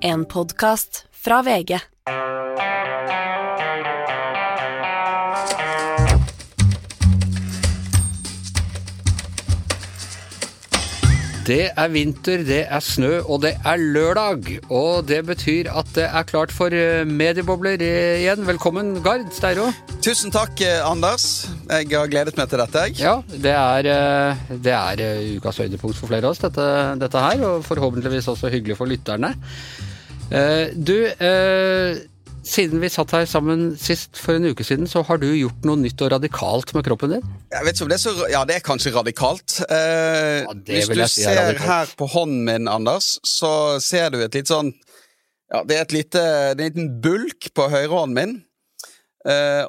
En podkast fra VG. Det er vinter, det er snø, og det er lørdag. Og det betyr at det er klart for eh, mediebobler eh, igjen. Velkommen, Gard Steiro. Tusen takk, eh, Anders. Jeg har gledet meg til dette. jeg. Ja, det er, det er ukas høydepunkt for flere av oss, dette, dette her. Og forhåpentligvis også hyggelig for lytterne. Eh, Du, uh, siden vi satt her sammen sist for en uke siden, så har du gjort noe nytt og radikalt med kroppen din. Jeg vet ikke om det er så, ja, det er kanskje radikalt. Uh, Ja, hvis du si er ser radikalt. her på hånden min, Anders, så ser du et litt sånn Ja, det er et lite, det er en liten bulk på høyrehånden min.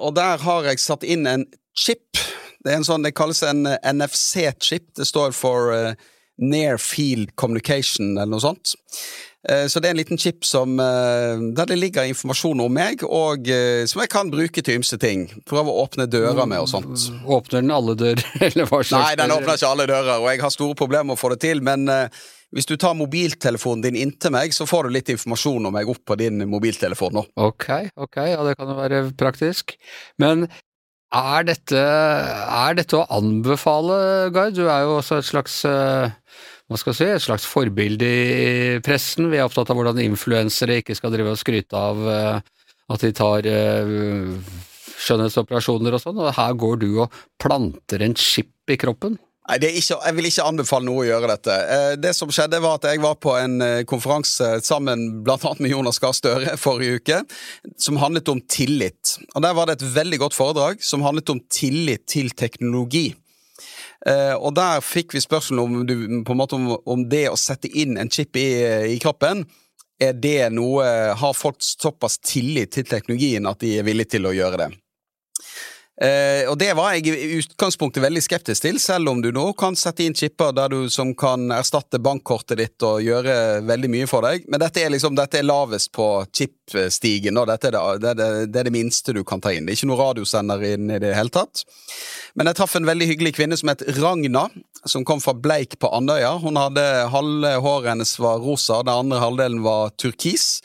Og der har jeg satt inn en chip. Det er en sånn, det kalles en NFC-chip. Det står for Near Field Communication, eller noe sånt. Eh, Så det er en liten chip som, eh, der det ligger informasjon om meg, og eh, som jeg kan bruke til ymse ting. Prøve å åpne dører med og sånt. Åpner den alle dører, eller hva slags Nei, den åpner ikke alle dører, og jeg har store problemer med å få det til, men hvis du tar mobiltelefonen din inntil meg, så får du litt informasjon om meg opp på din mobiltelefon nå. Ok, ok, ja det kan jo være praktisk. Men er dette, er dette å anbefale, Gard? Du er jo også et slags hva skal si, et slags forbilde i pressen. Vi er opptatt av hvordan influensere ikke skal drive og skryte av eh, at de tar eh, skjønnhetsoperasjoner og sånn, og her går du og planter en chip i kroppen. Nei, ikke, Jeg vil ikke anbefale noe å gjøre dette. Eh, Det som skjedde var at Jeg var på en konferanse sammen annet med Jonas Gahr Støre forrige uke, som handlet om tillit. Og Der var det et veldig godt foredrag som handlet om tillit til teknologi. Eh, og der fikk vi spørsmål om, du, måte om, om det å sette inn en chip i, i kroppen. Er det noe Har folk såpass tillit til teknologien at de er villige til å gjøre det? Eh, og det var jeg i utgangspunktet veldig skeptisk til, selv om du nå kan sette inn chipper der du, som kan erstatte bankkortet ditt og gjøre veldig mye for deg. Men dette er liksom, dette er lavest på chipstigen, og dette er det, det, det, det er det minste du kan ta inn. Det er ikke noen radiosender inn i det hele tatt. Men jeg traff en veldig hyggelig kvinne som het Ragna, som kom fra Bleik på Andøya. Hun hadde Halve håret hennes var rosa, den andre halvdelen var turkis.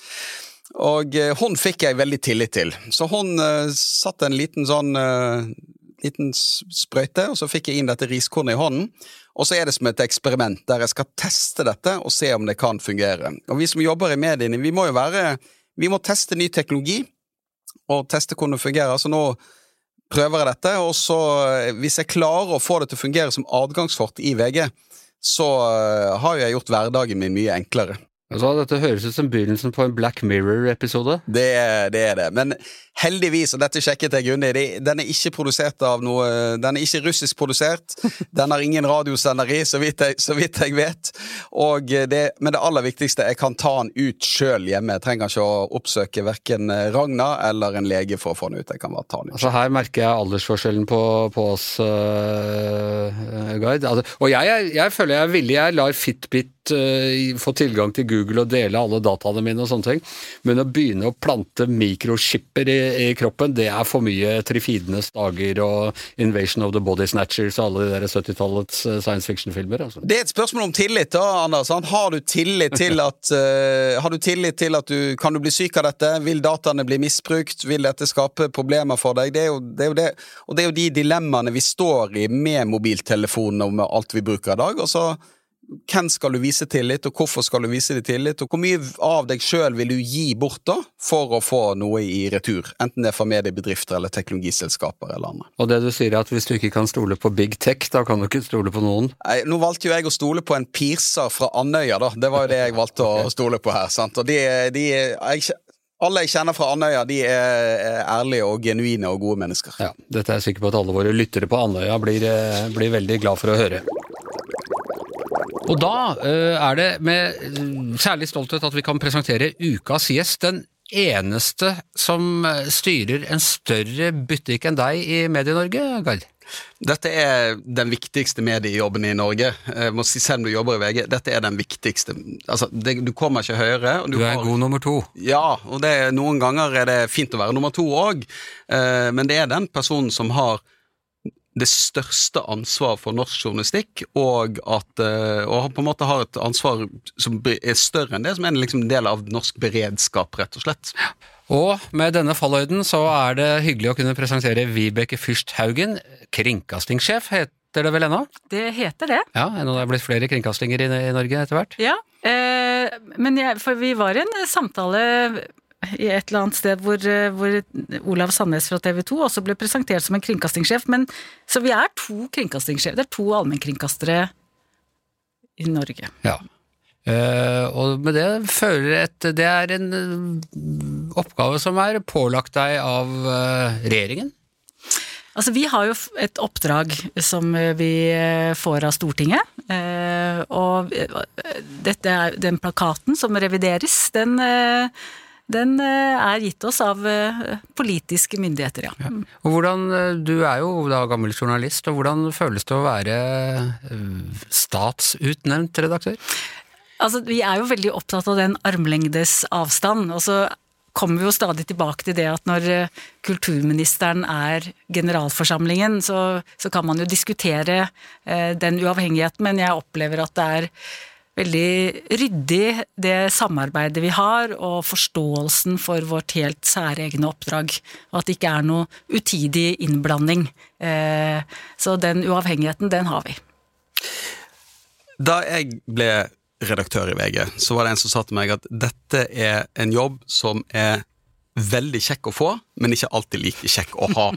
Og eh, hun fikk jeg veldig tillit til. Så hun uh, satte en liten sånn uh, liten sprøyte, og så fikk jeg inn dette riskornet i hånden. Og så er det som et eksperiment der jeg skal teste dette og se om det kan fungere. Og vi som jobber i mediene, vi må jo være Vi må teste ny teknologi og teste hvordan det fungerer. Så nå prøver jeg dette, og så eh, hvis jeg klarer å få det til å fungere som adgangsfort i VG, så eh, har jo jeg gjort hverdagen min mye enklere. Altså, dette høres ut som begynnelsen på en Black Mirror-episode. Det, det er det. Men heldigvis, og dette sjekket jeg grundig, den er ikke produsert av noe Den er ikke russisk produsert. Den har ingen radiosender i, så vidt jeg, så vidt jeg vet. Det, men det aller viktigste, jeg kan ta den ut sjøl hjemme. Jeg trenger ikke å oppsøke verken Ragna eller en lege for å få den ut. Jeg kan bare ta den ut. Altså Her merker jeg aldersforskjellen på, på oss, uh, Guide. Altså, og jeg, jeg, jeg føler jeg er villig. Jeg lar Fitbit eh, fått, tilgang til Google og dele alle dataene mine og sånne ting. Men å begynne å plante mikroskipper i, i kroppen, det er for mye Trifidenes dager og Invasion of the Body Snatchers og alle de der 70-tallets eh, science fiction-filmer. Altså. Det er et spørsmål om tillit, da, Anders. Har du tillit til at uh, Har du tillit til at du Kan du bli syk av dette? Vil dataene bli misbrukt? Vil dette skape problemer for deg? Det er jo det, er jo det. Og det er jo de dilemmaene vi står i med mobiltelefonen og med alt vi bruker i dag. Og så hvem skal du vise tillit, og hvorfor skal du vise dem tillit? Og hvor mye av deg sjøl vil du gi bort da, for å få noe i retur? Enten det er fra mediebedrifter eller teknologiselskaper eller andre. Og det du sier er at hvis du ikke kan stole på big tech, da kan du ikke stole på noen. Nei, nå valgte jo jeg å stole på en pirser fra Andøya, da. Det var jo det jeg valgte å stole på her. sant? Og de, de jeg, Alle jeg kjenner fra Andøya, de er, er ærlige og genuine og gode mennesker. Ja, Dette er jeg sikker på at alle våre lyttere på Andøya blir, eh, blir veldig glad for å høre. Og da eh, er det med eh, særlig stolthet at vi kan presentere ukas gjest. Den eneste som eh, styrer en større butikk enn deg i Medie-Norge, Gard. Dette er den viktigste mediejobben i Norge. Jeg må si, selv om du jobber i VG, dette er den viktigste. Altså, det, du kommer ikke høyere. og Du er har- god nummer to. Ja, og det, noen ganger er det fint å være nummer to òg, men det er den personen som har det største ansvaret for norsk journalistikk, og at uh, og på en måte har et ansvar som er større enn det, som er liksom en del av norsk beredskap, rett og slett. Og med denne falløyden så er det hyggelig å kunne presentere Vibeke Fyrst Haugen, kringkastingssjef heter det vel ennå? Det heter det. Ja, ennå det er blitt flere kringkastinger i, i Norge etter hvert? Ja, eh, men jeg, for vi var i en samtale i et eller annet sted hvor, eh, hvor Olav Sandnes fra TV 2 også ble presentert som en kringkastingssjef. Men, så vi er to kringkastingssjefer. Det er to allmennkringkastere i Norge. Ja. Uh, og med det føler et det er en uh, oppgave som er pålagt deg av uh, regjeringen? Altså, Vi har jo et oppdrag som vi får av Stortinget. Og dette er den plakaten som revideres, den den eh, er gitt oss av eh, politiske myndigheter, ja. ja. Og hvordan, eh, Du er jo da gammel journalist, og hvordan føles det å være statsutnevnt redaktør? Altså, Vi er jo veldig opptatt av den armlengdes avstand. og så kommer vi jo stadig tilbake til det at når kulturministeren er generalforsamlingen, så, så kan man jo diskutere eh, den uavhengigheten, men jeg opplever at det er veldig ryddig, det samarbeidet vi har, og forståelsen for vårt helt særegne oppdrag. Og at det ikke er noe utidig innblanding. Eh, så den uavhengigheten, den har vi. Da jeg ble redaktør i VG, så var det en som sa til meg at dette er en jobb som er veldig kjekk å få, men ikke alltid like kjekk å ha.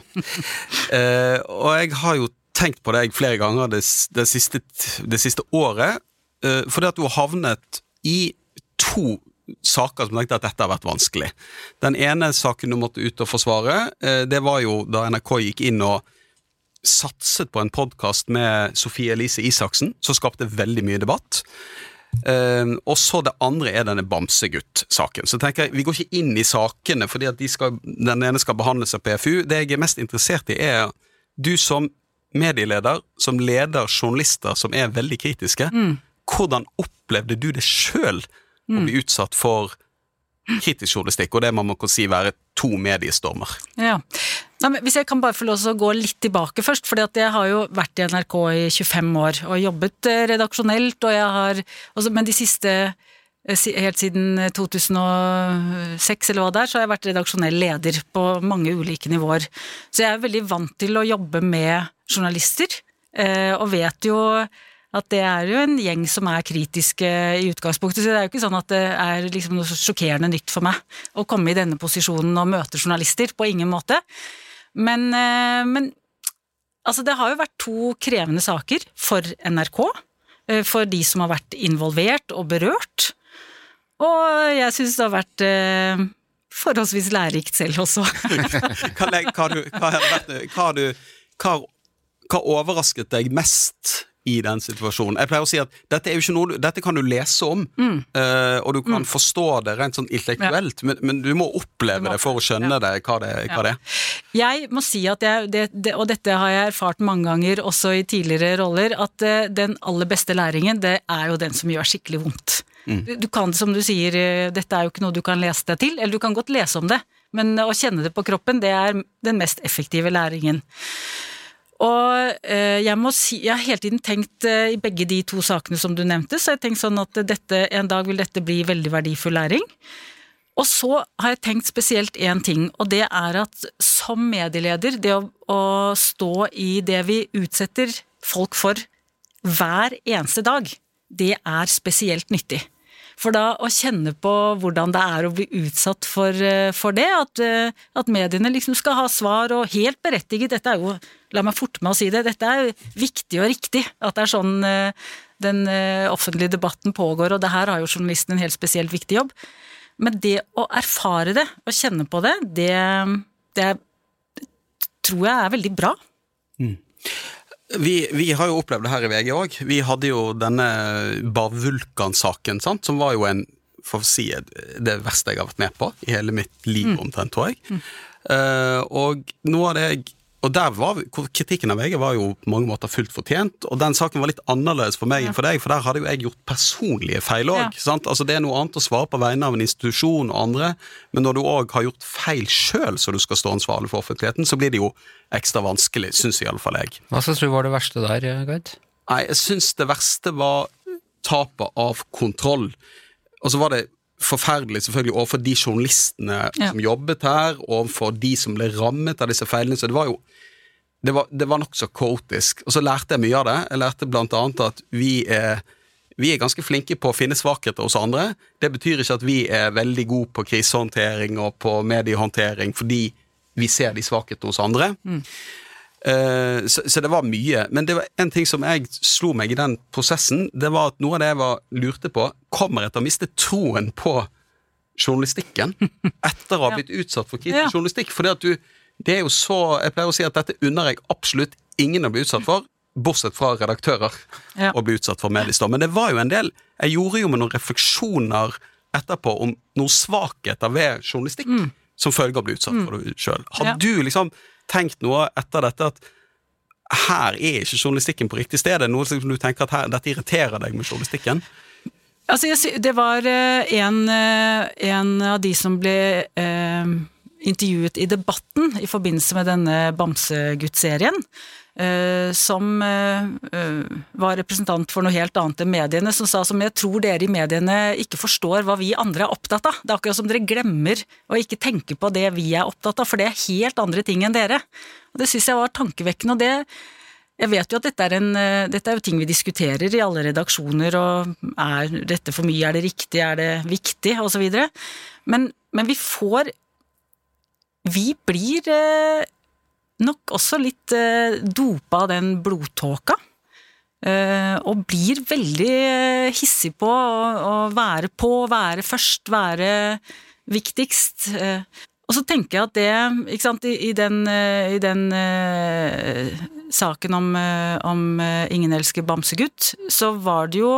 eh, og jeg har jo tenkt på deg flere ganger det, det, siste, det siste året, fordi at du har havnet i to saker som tenkte at dette har vært vanskelig. Den ene saken du måtte ut og forsvare, uh, det var jo da NRK gikk inn og satset på en podkast med Sofie Elise Isaksen, som skapte veldig mye debatt. Uh, og så det andre er denne Bamsegutt-saken. Så tenker jeg, Vi går ikke inn i sakene, fordi at de skal, den ene skal behandles av PFU. Det jeg er mest interessert i, er du som medieleder, som leder journalister som er veldig kritiske. Mm. Hvordan opplevde du det sjøl å bli utsatt for kritisk journalistikk, og det man må si være to mediestormer? Ja. Nei, hvis jeg kan bare få lov til å gå litt tilbake først, for jeg har jo vært i NRK i 25 år og jobbet eh, redaksjonelt, og jeg har også, Men de siste eh, Helt siden 2006 eller hva det er, så har jeg vært redaksjonell leder på mange ulike nivåer. Så jeg er veldig vant til å jobbe med journalister, eh, og vet jo at det er jo en gjeng som er kritiske i utgangspunktet. Så det er jo ikke sånn at det er liksom noe sjokkerende nytt for meg å komme i denne posisjonen og møte journalister. På ingen måte. Men, eh, men altså det har jo vært to krevende saker for NRK. Eh, for de som har vært involvert og berørt. Og jeg syns det har vært eh, forholdsvis lærerikt selv også. hva, hva, hva, hva, hva overrasket deg mest i den situasjonen. Jeg pleier å si at dette, noe, dette kan du lese om, mm. uh, og du kan mm. forstå det rent sånn intellektuelt, ja. men, men, du må oppleve må, det for å skjønne ja. det, hva det, hva det, er. Jeg må si at jeg, det, det, og dette har jeg erfart mange ganger også i tidligere roller, at uh, den aller beste læringen, det er jo den som gjør skikkelig vondt. Mm. Du, du kan, som du sier, uh, dette er jo ikke noe du kan lese deg til, eller du kan godt lese om det, men å kjenne det på kroppen, det er den mest effektive læringen. Og eh, jeg må si, jeg har hele tiden tenkt eh, i begge de to sakene som du nevnte, så jeg har tenkt sånn at dette, en dag vil dette bli veldig verdifull læring. Og så har jeg tenkt spesielt én ting, og det er at som medieleder, det å, å stå i det vi utsetter folk for hver eneste dag, det er spesielt nyttig. For da å kjenne på hvordan det er å bli utsatt for, eh, for det, at, at, mediene liksom skal ha svar, og helt berettiget, dette er jo, la meg forte meg å si det, dette er viktig og riktig at det er sånn eh, den offentlige debatten pågår, og det her har jo journalisten en helt spesielt viktig jobb. Men det å erfare det, og kjenne på det, det, det tror jeg er veldig bra. Mm. Vi, vi, har jo opplevd det her i VG òg. Vi hadde jo denne Bavulkan-saken, som var jo en for å si det verste jeg har vært med på i hele mitt liv, mm. omtrent, tror jeg. Mm. Uh, og noe av det jeg og der var, Kritikken av VG var jo på mange måter fullt fortjent, og den saken var litt annerledes for meg enn for deg, for der hadde jo jeg gjort personlige feil òg. Ja. Altså, det er noe annet å svare på vegne av en institusjon og andre, men når du òg har gjort feil sjøl, så du skal stå ansvarlig for offentligheten, så blir det jo ekstra vanskelig, syns iallfall jeg. Hva syns du var det verste der, Gard? Nei, jeg syns det verste var tapet av kontroll. Og så var det forferdelig selvfølgelig overfor de journalistene Ja. som jobbet her, overfor de som ble rammet av disse feilene. Så det var jo det var, det var nokså kaotisk. Og så lærte jeg mye av det. Jeg lærte blant annet at vi er, vi er ganske flinke på å finne svakheter hos andre. Det betyr ikke at vi er veldig gode på krisehåndtering og på mediehåndtering fordi vi ser de svakhetene hos andre. Eh, så, så det var mye. Men det var en ting som jeg slo meg i den prosessen, det var at noe av det jeg var, lurte på, kommer jeg til å miste troen på journalistikken etter å ha blitt utsatt for kritisk Ja. journalistikk? Du, det er jo så Jeg pleier å si at dette unner jeg absolutt ingen å bli utsatt for. Bortsett fra redaktører Ja. å bli utsatt for mediestorm. Men det var jo en del Jeg gjorde jo med noen refleksjoner etterpå om noen svakheter ved journalistikk som følge av å bli utsatt for det sjøl. Har Mm. Ja. du liksom tenkt noe etter dette at her er ikke journalistikken på riktig sted? Er det noe som du tenker at her, dette irriterer deg med journalistikken? Altså, jeg, det var eh, en, eh, en av de som ble eh, intervjuet i Debatten i forbindelse med denne Bamsegutt-serien, som eh, eh, var representant for noe helt annet enn mediene, som sa som jeg tror dere i mediene ikke forstår hva vi andre er opptatt av. Det er akkurat som dere glemmer å ikke tenke på det vi er opptatt av, for det er helt andre ting enn dere. Og Det syns jeg var tankevekkende. og det jeg vet jo at dette er, en, eh, dette er jo ting vi diskuterer i alle redaksjoner, og er dette for mye, er det riktig, er det viktig, videre. Men, men vi får Vi blir eh, nok også litt eh, dopa av den blodtåka. Eh, og blir veldig eh, hissig på å, være på, være først, være viktigst. Eh, og så tenker jeg at det, ikke sant, i, i den, eh, i den eh, saken om, om Ingen elsker bamsegutt, så var det jo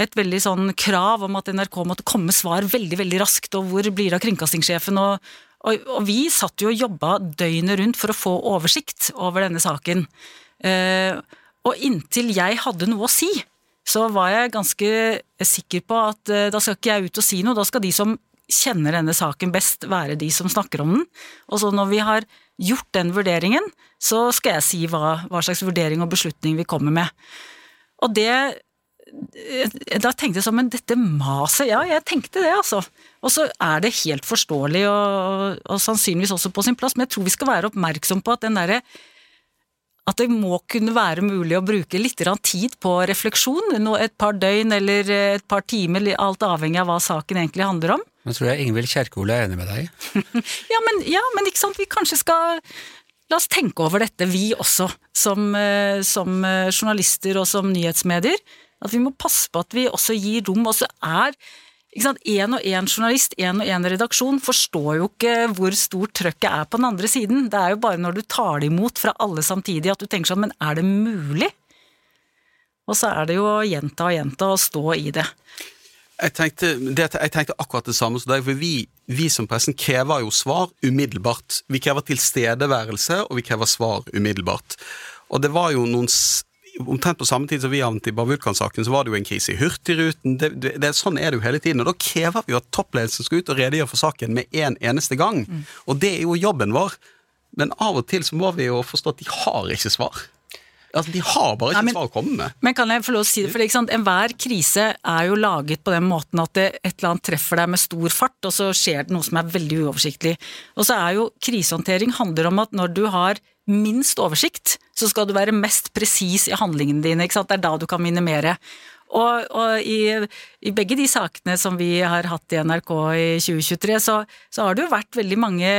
et veldig sånn krav om at NRK måtte komme svar veldig, veldig raskt, og hvor blir det av kringkastingssjefen, og, og, og vi satt jo og jobba døgnet rundt for å få oversikt over denne saken. Eh, og inntil jeg hadde noe å si, så var jeg ganske sikker på at eh, da skal ikke jeg ut og si noe, da skal de som kjenner denne saken best, være de som snakker om den. Og så når vi har gjort den vurderingen, så skal jeg si hva, hva slags vurdering og beslutning vi kommer med. Og det da tenkte jeg sånn, men dette maset, ja, jeg tenkte det, altså. Og så er det helt forståelig og, og sannsynligvis også på sin plass, men jeg tror vi skal være oppmerksom på at den derre at det må kunne være mulig å bruke litt tid på refleksjon, et par døgn eller et par timer, alt avhengig av hva saken egentlig handler om. Men tror jeg Ingvild Kjerkol er enig med deg. Ja, men, ja, men ikke sant, vi kanskje skal La oss tenke over dette, vi også, som, eh, som eh, journalister og som nyhetsmedier. At vi må passe på at vi også gir rom. Og så er ikke sant, én og én journalist, én og én redaksjon forstår jo ikke hvor stort trøkket er på den andre siden. Det er jo bare når du tar det imot fra alle samtidig at du tenker sånn, men er det mulig? Og så er det jo å gjenta og gjenta og stå i det. Jeg tenkte, det, jeg tenkte akkurat det samme som deg, for vi, vi som pressen krever jo svar umiddelbart. Vi krever tilstedeværelse, og vi krever svar umiddelbart. Og det var jo noen Omtrent på samme tid som vi havnet i Bar-Vulkan-saken, så var det jo en krise i Hurtigruten. Det, det, det, sånn er det jo hele tiden. Og da krever vi jo at toppledelsen skal ut og redegjøre for saken med en eneste gang. Og det er jo jobben vår. Men av og til så må vi jo forstå at de har ikke svar. Altså, De har bare ikke Nei, men- svar å komme med. Men kan jeg få lov å si det, for ikke sant? enhver krise er jo laget på den måten at det et eller annet treffer deg med stor fart, og så skjer det noe som er veldig uoversiktlig. Og så er jo krisehåndtering handler om at når du har minst oversikt, så skal du være mest presis i handlingene dine? Det er da du kan minimere. Og, og i, i begge de sakene som vi har hatt i NRK i 2023, så, så har det jo vært veldig mange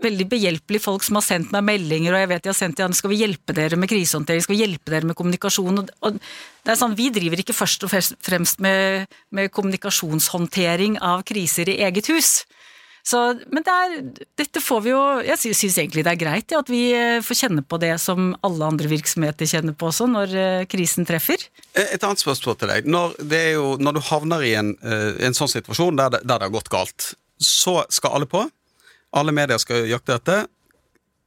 veldig behjelpelige folk som har sendt meg meldinger, og jeg vet de har sendt til skal vi hjelpe dere med krisehåndtering, skal vi hjelpe dere med kommunikasjon, og det er sånn, vi driver ikke først og fremst med, med kommunikasjonshåndtering av kriser i eget hus. Så, men det er, dette får vi jo Jeg sy- syns egentlig det er greit ja, at vi eh, får kjenne på det som alle andre virksomheter kjenner på også, når eh, krisen treffer. Eh, Et annet spørsmål til deg. Når, det jo, når du havner i en, eh, en sånn situasjon der det, der det har gått galt, så skal alle på. Alle medier skal jakte dette.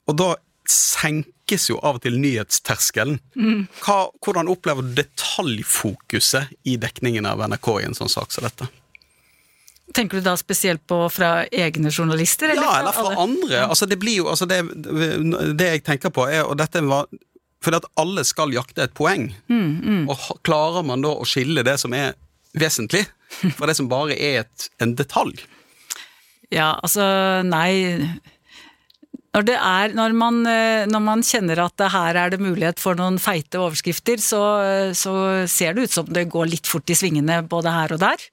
Og da senkes jo av og til nyhetsterskelen. Hva, hvordan opplever du detaljfokuset i dekningen av NRK i en sånn sak som dette? Tenker du da spesielt på fra egne journalister? ja, eller fra alle? andre. Altså, det blir jo altså det, det jeg tenker på, er og dette var fordi at alle skal jakte et poeng. Mm, Og klarer man da å skille det som er vesentlig, fra det som bare er et, en detalj? Ja, altså nei når, det er, når, man, eh, når man kjenner at her er det mulighet for noen feite overskrifter, så, så ser det ut som det går litt fort i svingene både her og der.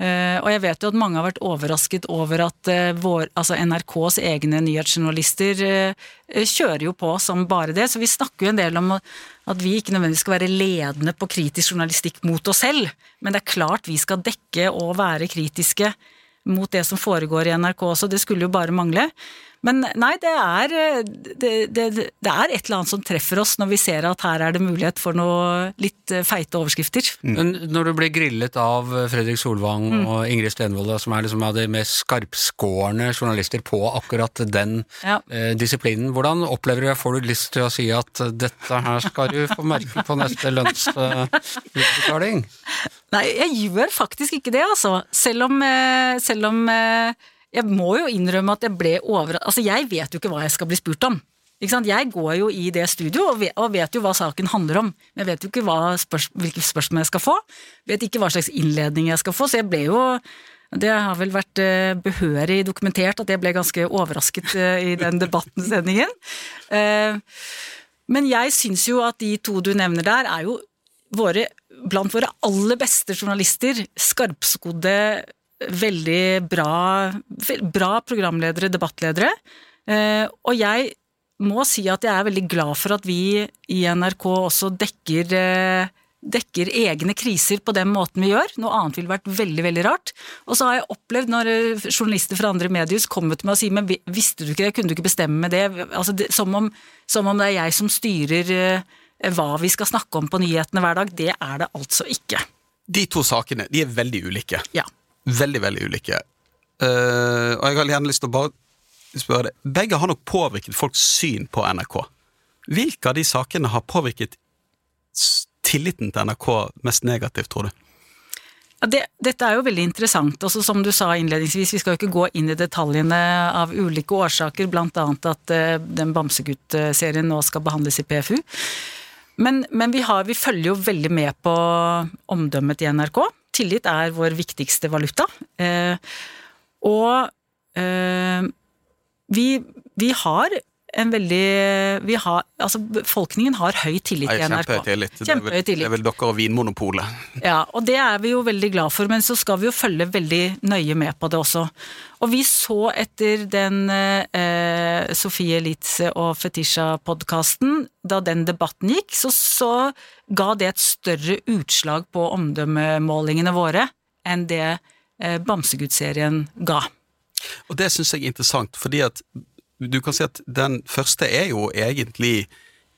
Eh, og jeg vet jo at mange har vært overrasket over at eh, vår, altså NRKs egne nyhetsjournalister eh, kjører jo på som bare det. Så vi snakker jo en del om at vi ikke nødvendigvis skal være ledende på kritisk journalistikk mot oss selv, men det er klart vi skal dekke og være kritiske mot det som foregår i NRK også, det skulle jo bare mangle. Men nei, det er, det, det, det er et eller annet som treffer oss når vi ser at her er det mulighet for noe litt eh, feite overskrifter. Men når du blir grillet av Fredrik Solvang Mm. og Ingrid Stenvold, som er liksom av de mest skarpskårne journalister på akkurat den Ja. eh, disiplinen, hvordan opplever du? Får du lyst til å si at eh, dette her skal du få merke på neste lønnsutbetaling? Nei, jeg gjør faktisk ikke det, altså. Selv om, eh, selv om eh, Jeg må jo innrømme at jeg ble over... Altså, jeg vet jo ikke hva jeg skal bli spurt om. Ikke sant? Jeg går jo i det studio og vet, jo hva saken handler om. Men jeg vet jo ikke spørs, hvilke spørsmål jeg skal få. Vet ikke hva slags innledning jeg skal få, så jeg ble jo det har vel vært eh, behørig dokumentert at jeg ble ganske overrasket eh, i den debattensendingen. Eh, Men jeg syns jo at de to du nevner der, er jo våre, blant våre aller beste journalister. Skarpskodde, veldig bra, bra programledere, debattledere. Eh, Og jeg må si at jeg er veldig glad for at vi i NRK også dekker eh, dekker egne kriser på den måten vi gjør. Noe annet ville vært veldig veldig rart. Og så har jeg opplevd når eh, journalister fra andre medier kommer til meg og sier men visste du ikke det, kunne du ikke bestemme det? Altså, det som, om, som om det er jeg som styrer hva vi skal snakke om på nyhetene hver dag. Det er det altså ikke. De to sakene de er veldig ulike. Ja. Veldig, veldig ulike. Uh, og jeg har gjerne lyst til å bare spørre deg. Begge har nok påvirket folks syn på NRK. Hvilke av de sakene har påvirket tilliten til NRK mest negativt, tror du? Ja, Det, dette er jo veldig interessant. Også som du sa innledningsvis, vi skal jo ikke gå inn i detaljene av ulike årsaker, annet at uh, den Bamsegutt-serien nå skal behandles i PFU. Men, men vi, har, vi følger jo veldig med på omdømmet til NRK. Tillit er vår viktigste valuta. Eh, og eh, vi, vi har en veldig vi har, altså Befolkningen har høy tillit til NRK. Kjempehøy tillit. Kjempehøy tillit. Det er vel dere og Vinmonopolet. Ja, og det er vi jo veldig glad for, men så skal vi jo følge veldig nøye med på det også. Og vi så etter den eh, Sofie Elitze og Fetisha-podkasten, da den debatten gikk, så, så ga det et større utslag på omdømmemålingene våre enn det eh, Bamsegud-serien ga. Og det syns jeg er interessant, fordi at du kan si at den første er jo egentlig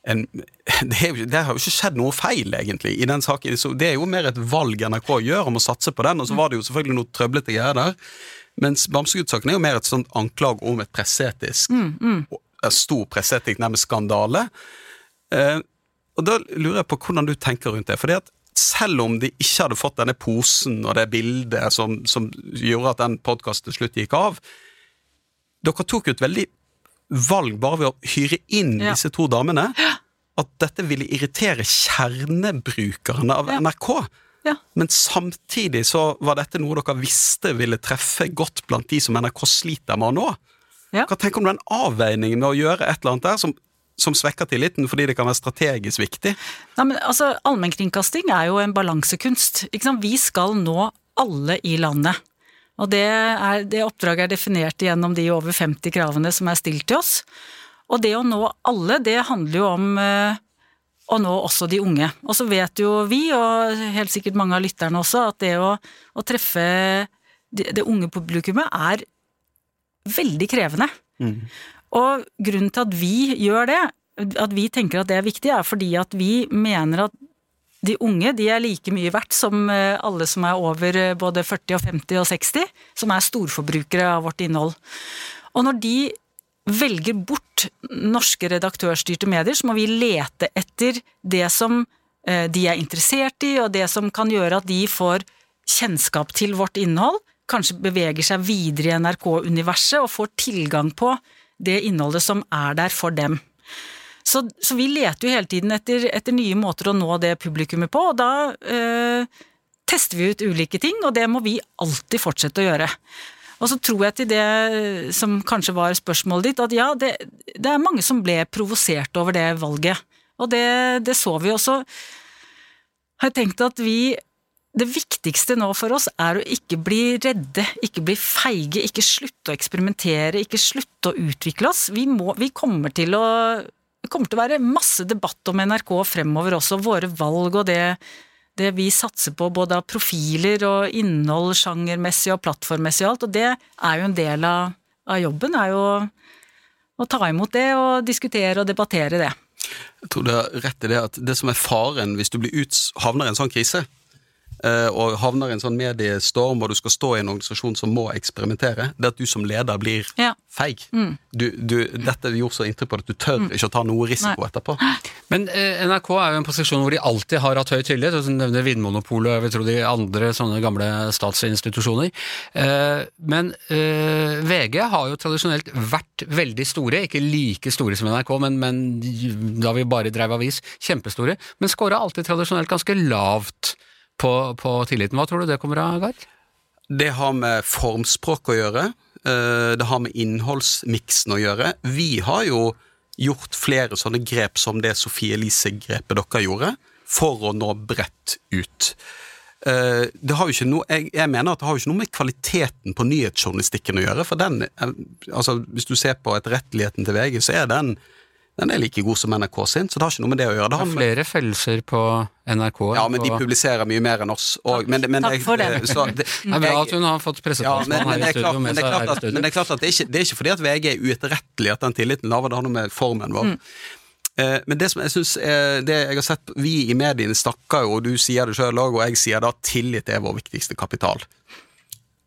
en, det, er det har jo ikke skjedd noe feil, egentlig, i den saken. Så det er jo mer et valg NRK gjør om å satse på den, og så var det jo selvfølgelig noe trøblete greier der. Mens Bamsegutt-saken er jo mer et sånt anklag om et presseetisk mm, mm. stor presseetisk, nærmest skandale. Eh, og da lurer jeg på hvordan du tenker rundt det. fordi at selv om de ikke hadde fått denne posen og det bildet som, som gjorde at den podkasten til slutt gikk av Dere tok jo et veldig valg bare ved å hyre inn Ja. disse to damene. At dette ville irritere kjernebrukerne av. NRK. Ja. Men samtidig så var dette noe dere visste ville treffe godt blant de som NRK sliter med å nå. Ja. Hva tenker du om den avveiningen med å gjøre et eller annet der som, som svekker tilliten fordi det kan være strategisk viktig? Nei, men altså, Allmennkringkasting er jo en balansekunst. Ikke sant? Vi skal nå alle i landet. Og det, er, det oppdraget er definert gjennom de over 50 kravene som er stilt til oss. Og det å nå alle, det handler jo om eh, å nå også de unge. Og så vet jo vi, og helt sikkert mange av lytterne også, at det å, å treffe det, det unge publikummet er veldig krevende. Og grunnen til at vi gjør det, at vi tenker at det er viktig, er fordi at vi mener at de unge de er like mye verdt som eh, alle som er over eh, både 40 og 50 og 60, som er storforbrukere av vårt innhold. Og når de velger bort norske redaktørstyrte medier, så må vi lete etter det som eh, de er interessert i, og det som kan gjøre at de får kjennskap til vårt innhold, kanskje beveger seg videre i NRK-universet og får tilgang på det innholdet som er der for dem. Så, så vi leter jo hele tiden etter, etter, nye måter å nå det publikummet på, og da eh, tester vi ut ulike ting, og det må vi alltid fortsette å gjøre. Og så tror jeg til det som kanskje var spørsmålet ditt, at ja, det, det er mange som ble provosert over det valget. Og det, det så vi også. Har jeg tenkt at vi det viktigste nå for oss er å ikke bli redde, ikke bli feige, ikke slutte å eksperimentere, ikke slutte å utvikle oss. Vi, må, vi kommer til å kommer til å være masse debatt om NRK fremover også, våre valg og det, det vi satser på både av profiler og innhold sjangermessig og plattformmessig og alt, og det er jo en del av, av jobben, er jo å ta imot det og diskutere og debattere det. Jeg tror du har rett i det at det som er faren hvis du blir ut, havner i en sånn krise, og havner i en sånn mediestorm, og du skal stå i en organisasjon som må eksperimentere, det at du som leder blir ja. feig. Mm. Du, du, dette gjorde så inntrykk på at du tør mm. ikke å ta noe risiko Nei. etterpå. Men eh, NRK er jo en posisjon hvor de alltid har hatt høy tillit. Du nevner Vinmonopolet og jeg vil tro de andre sånne gamle statsinstitusjoner. Eh, men eh, VG har jo tradisjonelt vært veldig store, ikke like store som NRK, men, men da vi bare drev avis, kjempestore. Men skåra alltid tradisjonelt ganske lavt på, på tilliten. Hva tror du det kommer av, Gard? Det har med formspråk å gjøre. Eh, det har med innholdsmiksen å gjøre. Vi har jo gjort flere sånne grep som det Sofie Elise-grepet dere gjorde, for å nå bredt ut. Eh, det har jo ikke noe, jeg, mener at det har jo ikke noe med kvaliteten på nyhetsjournalistikken å gjøre. for den, eh, altså Hvis du ser på etterretteligheten til VG, så er den den er like god som NRK sin, så det har ikke noe med det å gjøre. Det, det er flere følelser på NRK. Ja, men de publiserer mye mer enn oss. Og, men, men, Takk for det. Så, det, det er bra at hun har fått pressetalsmann ja, her i studio Men det er klart at, Men det er klart at det er ikke, det er ikke fordi at VG er uetterrettelig at den tilliten laver, det har noe med formen vår. Mm. Eh, men det som jeg synes, det jeg har sett, vi i mediene snakker jo, og du sier det sjøl òg, og jeg sier det, at tillit er vår viktigste kapital.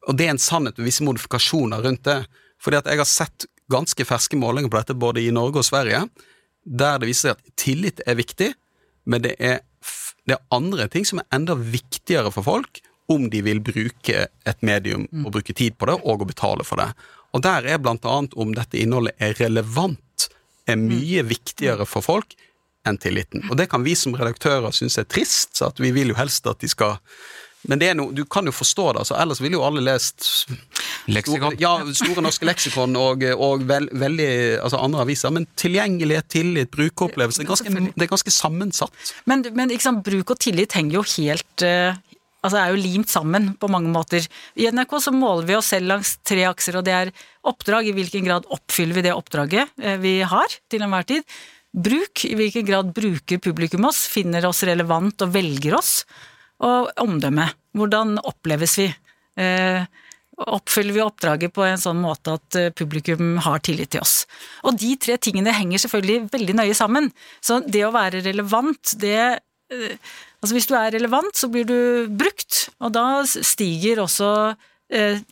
Og det er en sannhet med visse modifikasjoner rundt det. Fordi at jeg har sett ganske ferske målinger på dette både i Norge og Sverige, der det viser seg at tillit er viktig, men det er, det er andre ting som er enda viktigere for folk om de vil bruke et medium mm. og bruke tid på det, og å betale for det. Og der er blant annet om dette innholdet er relevant, er mm. mye viktigere for folk enn tilliten. Og det kan vi som redaktører synes er trist, så at vi vil jo helst at de skal men det er noe, du kan jo forstå det, altså, ellers ville jo alle lest Leksikon? ja, Store norske leksikon og, og vel, veldig, altså andre aviser. Men tilgjengelighet, tillit, brukeropplevelse det er ganske, det er ganske sammensatt. Men, men sant, bruk og tillit henger jo helt uh, altså er jo limt sammen på mange måter. I NRK så måler vi oss selv langs tre akser, og det er oppdrag. I hvilken grad oppfyller vi det oppdraget uh, vi har til enhver tid? Bruk. I hvilken grad bruker publikum oss, finner oss relevant og velger oss? Og omdømme. Hvordan oppleves vi? Eh, oppfyller vi oppdraget på en sånn måte at eh, publikum har tillit til oss? Og de tre tingene henger selvfølgelig veldig nøye sammen. Så det å være relevant, det eh, Altså hvis du er relevant, så blir du brukt, og da stiger også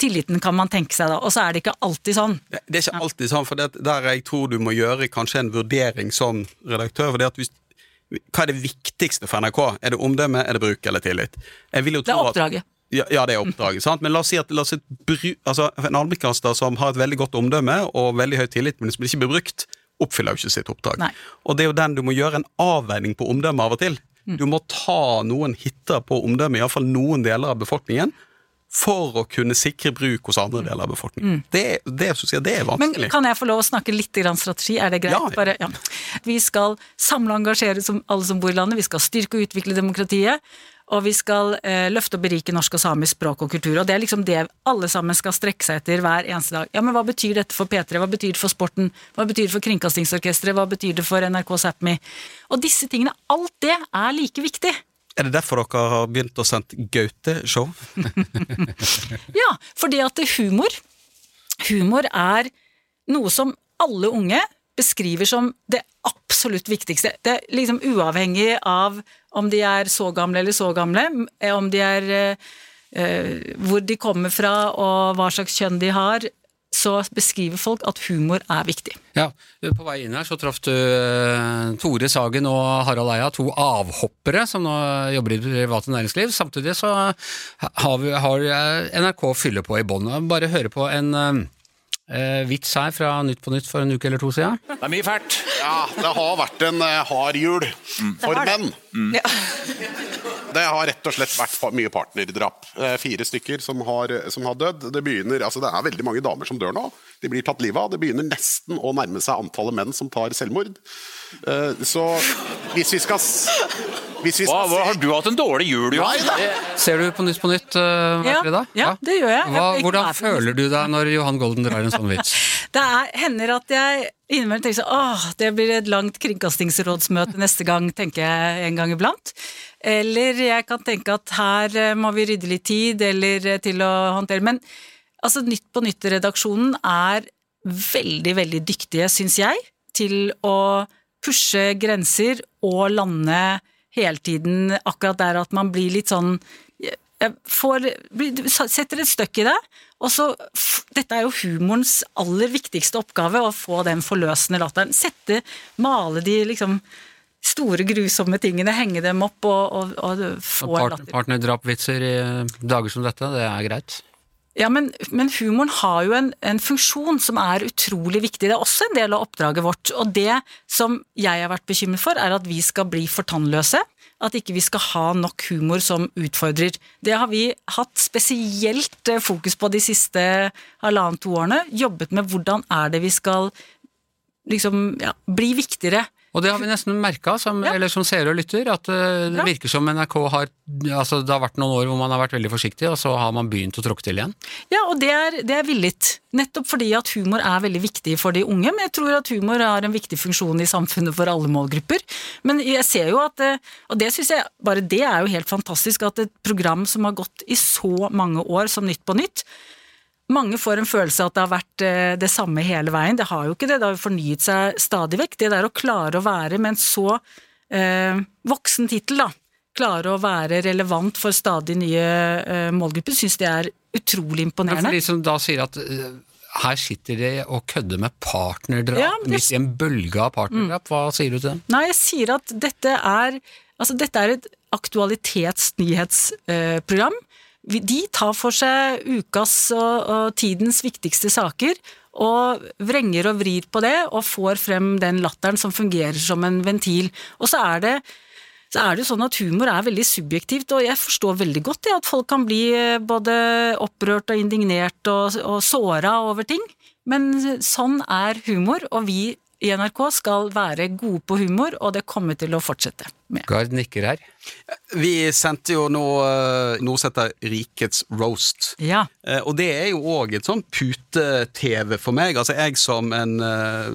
tilliten, kan man tenke seg da. Og så er det ikke alltid sånn. Det, er ikke alltid sånn, for det, der jeg tror du må gjøre kanskje en vurdering som redaktør. for det at hvis hva er det viktigste for NRK? Er det omdømme, er det bruk eller tillit? det er oppdraget. Ja, ja, det er oppdraget. sant? Men la oss si at oss bru, altså, en allmennkaster som har et veldig godt omdømme og veldig høy tillit, men som ikke blir brukt, oppfyller jo ikke sitt oppdrag. Nei. Og det er jo den du må gjøre en avveining på omdømme av og til. Mm. Du må ta noen hiter på omdømme, iallfall noen deler av befolkningen, for å kunne sikre bruk hos andre deler av befolkningen. Mm. Det, det, jeg, det, er vanskelig. Men Kan jeg få lov å snakke litt strategi, er det greit? Ja. Bare, ja. Vi skal samle og engasjere som alle som bor i landet, vi skal styrke og utvikle demokratiet. Og vi skal eh, løfte og berike norsk og samisk språk og kultur. Og det er liksom det alle sammen skal strekke seg etter hver eneste dag. Ja, men hva betyr dette for P3, hva betyr det for sporten, hva betyr det for Kringkastingsorkesteret, hva betyr det for NRK Sápmi? Og disse tingene, alt det er like viktig. Er det derfor dere har begynt å sende Gaute-show? ja, fordi at humor Humor er noe som alle unge beskriver som det absolutt viktigste. Det er liksom uavhengig av om de er så gamle eller så gamle, om de er uh, hvor de kommer fra og hva slags kjønn de har, så beskriver folk at humor er viktig. Ja, På vei inn her så traff du eh, Tore Sagen og Harald Eia, to avhoppere som nå jobber i det private næringsliv. Samtidig så har, vi, har eh, NRK fyller på i bånn. Bare høre på en eh, vits her fra Nytt på Nytt for en uke eller to siden. Det er mye fælt. Ja, det har vært en eh, hard jul for menn. Mm. menn. Det har rett og slett vært mye partnerdrap. Eh, Fire stykker som har, som har dødd. Det, begynner, altså det er veldig mange damer som dør nå. De blir tatt livet av. Det begynner nesten å nærme seg antallet menn som tar selvmord. Eh, Så hvis vi skal hvis vi Hva, skal hva, har du hatt en dårlig jul, Johan? Nei Ser du på Nytt på Nytt uh, hver Ja, fredag? ja, det gjør jeg. Hva, hvordan jeg- føler du deg når Johan Golden drar en sånn vits? Det er, hender at jeg innimellom tenker sånn åh, det blir et langt kringkastingsrådsmøte neste gang, tenker jeg en gang iblant. Eller jeg kan tenke at her eh, må vi rydde litt tid, eller eh, til å håndtere Men altså, Nytt på Nytt-redaksjonen er veldig, veldig dyktige, syns jeg, til å pushe grenser og lande hele tiden akkurat der at man blir litt sånn får, setter et støkk i det, og så Dette er jo humorens aller viktigste oppgave, å få den forløsende latteren. Sette, male de liksom store, grusomme tingene, henge dem opp og, og, og få Part, latter. partnerdrapvitser i dager som dette, det er greit. Ja, men, men humoren har jo en, en funksjon som er utrolig viktig. Det er også en del av oppdraget vårt. Og det som jeg har vært bekymret for, er at vi skal bli for tannløse. At ikke vi skal ha nok humor som utfordrer. Det har vi hatt spesielt eh, fokus på de siste halvannet-to årene. Jobbet med hvordan er det vi skal liksom, ja, bli viktigere. Og det har vi nesten merka, som, Ja. eller som seere og lytter, at eh, det Bra. virker som NRK har altså Det har vært noen år hvor man har vært veldig forsiktig, og så har man begynt å tråkke til igjen. Ja, og det er, det er villet. Nettopp fordi at humor er veldig viktig for de unge, men jeg tror at humor har en viktig funksjon i samfunnet for alle målgrupper. Men jeg ser jo at, eh, og det synes jeg, bare det er jo helt fantastisk, at et program som har gått i så mange år som Nytt på Nytt, mange får en følelse av at det har vært eh, det samme hele veien. Det har jo ikke det, det har jo fornyet seg stadig vekk. Det der å klare å være med en så eh, voksen tittel, da, klare å være relevant for stadig nye eh, målgrupper, syns det er utrolig Men for imponerende. de som da sier at uh, her sitter de og kødder med partnerdrap Ja, jeg... midt i en bølge av partnerdrap, hva sier du til dem? Nei, jeg sier at dette er Altså, dette er et aktualitetsnyhetsprogram. De tar for seg ukas og, tidens viktigste saker, og vrenger og vrir på det, og får frem den latteren som fungerer som en ventil. Og så er det så er det jo sånn at humor er veldig subjektivt, og jeg forstår veldig godt det at folk kan bli eh, både opprørt og indignert og, og såra over ting. Men sånn er humor, og vi i NRK skal være gode på humor, og det kommer til å fortsette med. Gard nikker her. Vi sendte jo nå eh, noe som heter Rikets roast. Ja. Eh, Og det er jo òg et sånn pute-TV for meg. Altså jeg som en eh,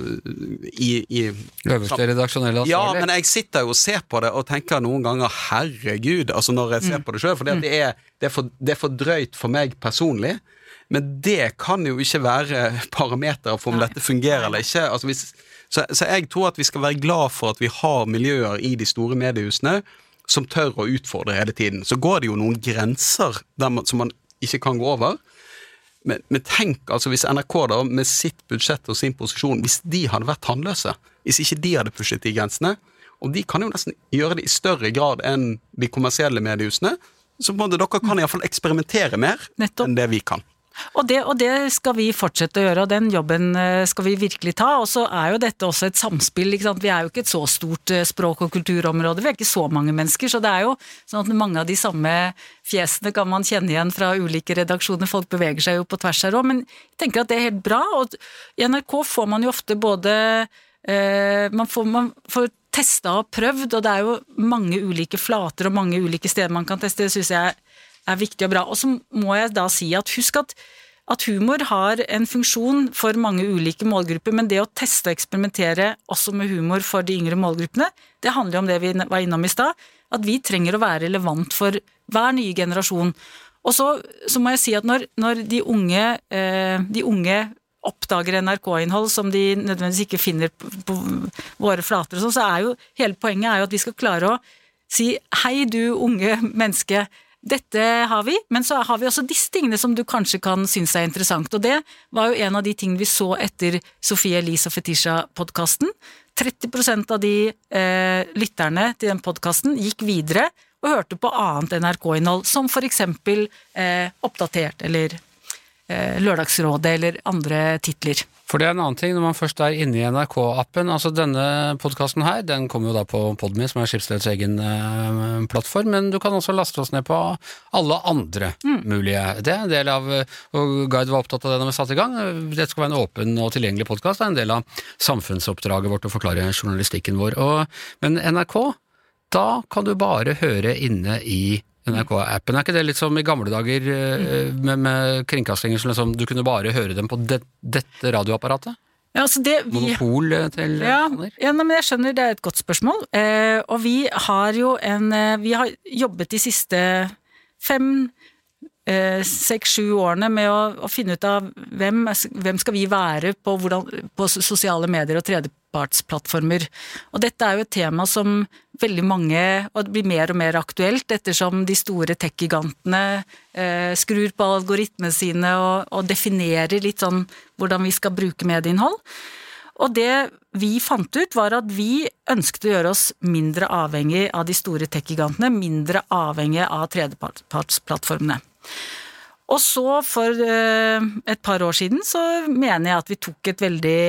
i, i Øverste redaksjonelle Ja, men jeg sitter jo og ser på det og tenker noen ganger herregud, altså når jeg ser på det sjøl. For det, er, det, er for, det er for drøyt for meg personlig. Men det kan jo ikke være parameter for om dette fungerer eller ikke. Altså hvis, så, så jeg tror at vi skal være glad for at vi har miljøer i de store mediehusene som tør å utfordre hele tiden. Så går det jo noen grenser man, som man ikke kan gå over. Men, men tenk altså hvis NRK da med sitt budsjett og sin posisjon, hvis de hadde vært tannløse, hvis ikke de hadde pushet de grensene, og de kan jo nesten gjøre det i større grad enn de kommersielle mediehusene, så på en måte, dere kan iallfall eksperimentere mer Nettopp. enn det vi kan. Og det, og det skal vi fortsette å gjøre, og den jobben eh, skal vi virkelig ta. Og så er jo dette også et samspill. Vi er jo ikke et så stort eh, språk- og kulturområde, vi er ikke så mange mennesker. Så det er jo sånn at mange av de samme fjesene kan man kjenne igjen fra ulike redaksjoner. Folk beveger seg jo på tvers her òg, men jeg tenker at det er helt bra. Og i NRK får man jo ofte både eh, man får, man får testa og prøvd, og det er jo mange ulike flater og mange ulike steder man kan teste. Det syns jeg er viktig og bra. Og så må jeg da si at husk at, at humor har en funksjon for mange ulike målgrupper, men det å teste og eksperimentere også med humor for de yngre målgruppene, det handler jo om det vi var innom i stad, at vi trenger å være relevant for hver nye generasjon. Og så, så må jeg si at når, når de unge, eh, de unge oppdager NRK-innhold som de nødvendigvis ikke finner på, på våre flater, og sånn, så er jo hele poenget er jo at vi skal klare å si hei, du unge menneske, dette har vi, men så har vi også disse tingene som du kanskje kan synes er interessant. Og det var jo en av de tingene vi så etter Sofie Elise og Fetisha-podkasten. 30% av de eh, lytterne til den podkasten gikk videre og hørte på annet NRK-innhold, som for eksempel eh, Oppdatert eller eh, Lørdagsrådet eller andre titler. For det er en annen ting, når man først er inne i NRK-appen altså Denne podkasten her, den kommer jo da på Podme, som er Skipsleds egen eh, plattform, men du kan også laste oss ned på alle andre mm. mulige. Det er en del av Og Guide var opptatt av det da vi satte i gang. Dette skal være en åpen og tilgjengelig podkast. Det er en del av samfunnsoppdraget vårt å forklare journalistikken vår. Og, men NRK, da kan du bare høre inne i NRK-appen. Er ikke det litt som i gamle dager eh, med, med kringkastinger som liksom, du kunne bare høre dem på det, dette radioapparatet? Ja, altså det, vi, Monopol eh, til ja, ja, men jeg skjønner, det er et godt spørsmål. Eh, og vi har jo en eh, Vi har jobbet de siste fem seks-sju årene med å, å, finne ut av hvem, hvem skal vi være på, hvordan, på sosiale medier og tredjepartsplattformer. Og dette er jo et tema som veldig mange, og det blir mer og mer aktuelt ettersom de store tech-gigantene eh, skrur på algoritmene sine og, og, definerer litt sånn hvordan vi skal bruke medieinnhold. Og det vi fant ut, var at vi ønsket å gjøre oss mindre avhengig av de store tech-gigantene, mindre avhengig av tredjepartsplattformene. Og så, for eh, et par år siden, så mener jeg at vi tok et veldig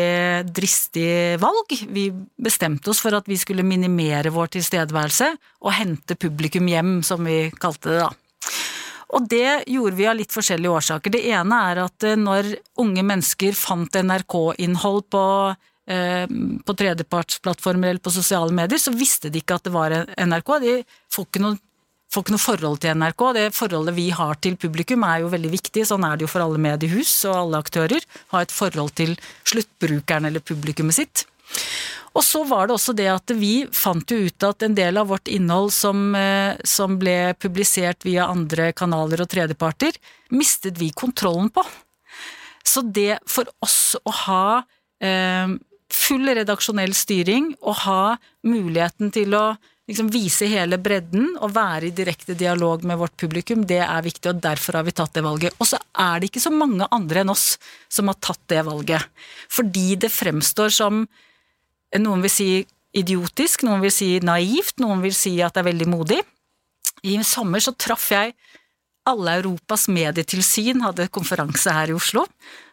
dristig valg. Vi bestemte oss for at vi skulle minimere vår tilstedeværelse og hente publikum hjem, som vi kalte det da. Og det gjorde vi av litt forskjellige årsaker. Det ene er at eh, når unge mennesker fant NRK-innhold på, eh, på tredjepartsplattformer eller på sosiale medier, så visste de ikke at det var NRK. De får ikke noe får ikke noe forhold til NRK. Det forholdet vi har til publikum er jo veldig viktig, sånn er det jo for alle mediehus og alle aktører. Ha et forhold til sluttbrukeren eller publikummet sitt. Og så var det også det at vi fant jo ut at en del av vårt innhold som, eh, som ble publisert via andre kanaler og tredjeparter, mistet vi kontrollen på. Så det for oss å ha eh, full redaksjonell styring og ha muligheten til å liksom vise hele bredden og være i direkte dialog med vårt publikum, det er viktig, og derfor har vi tatt det valget. Og så er det ikke så mange andre enn oss som har tatt det valget. Fordi det fremstår som noen vil si idiotisk, noen vil si naivt, noen vil si at det er veldig modig. I sommer så traff jeg alle Europas medietilsyn, hadde konferanse her i Oslo.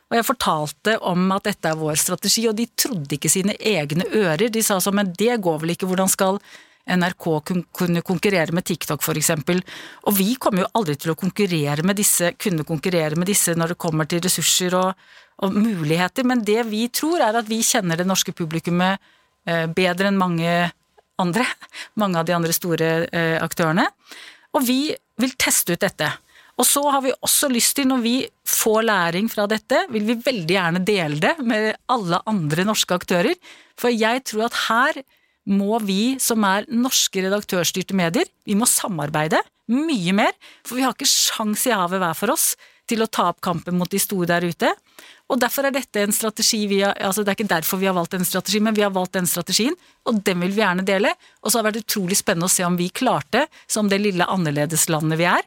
Og jeg fortalte om at dette er vår strategi, og de trodde ikke sine egne ører. De sa sånn, men det går vel ikke, hvordan skal NRK kunne konkurrere med TikTok f.eks. Og vi kommer jo aldri til å konkurrere med disse, kunne konkurrere med disse når det kommer til ressurser og, og muligheter, men det vi tror er at vi kjenner det norske publikummet eh, bedre enn mange andre, mange av de andre store eh, aktørene. Og vi vil teste ut dette. Og så har vi også lyst til, når vi får læring fra dette, vil vi veldig gjerne dele det med alle andre norske aktører. For jeg tror at her må vi som er norske redaktørstyrte medier, vi må samarbeide mye mer, for vi har ikke sjans i havet hver for oss til å ta opp kampen mot de store der ute. Og derfor er dette en strategi vi har, altså Det er ikke derfor vi har valgt en strategi, men vi har valgt den strategien, og den vil vi gjerne dele. Og så har det vært utrolig spennende å se om vi klarte, som det lille annerledeslandet vi er,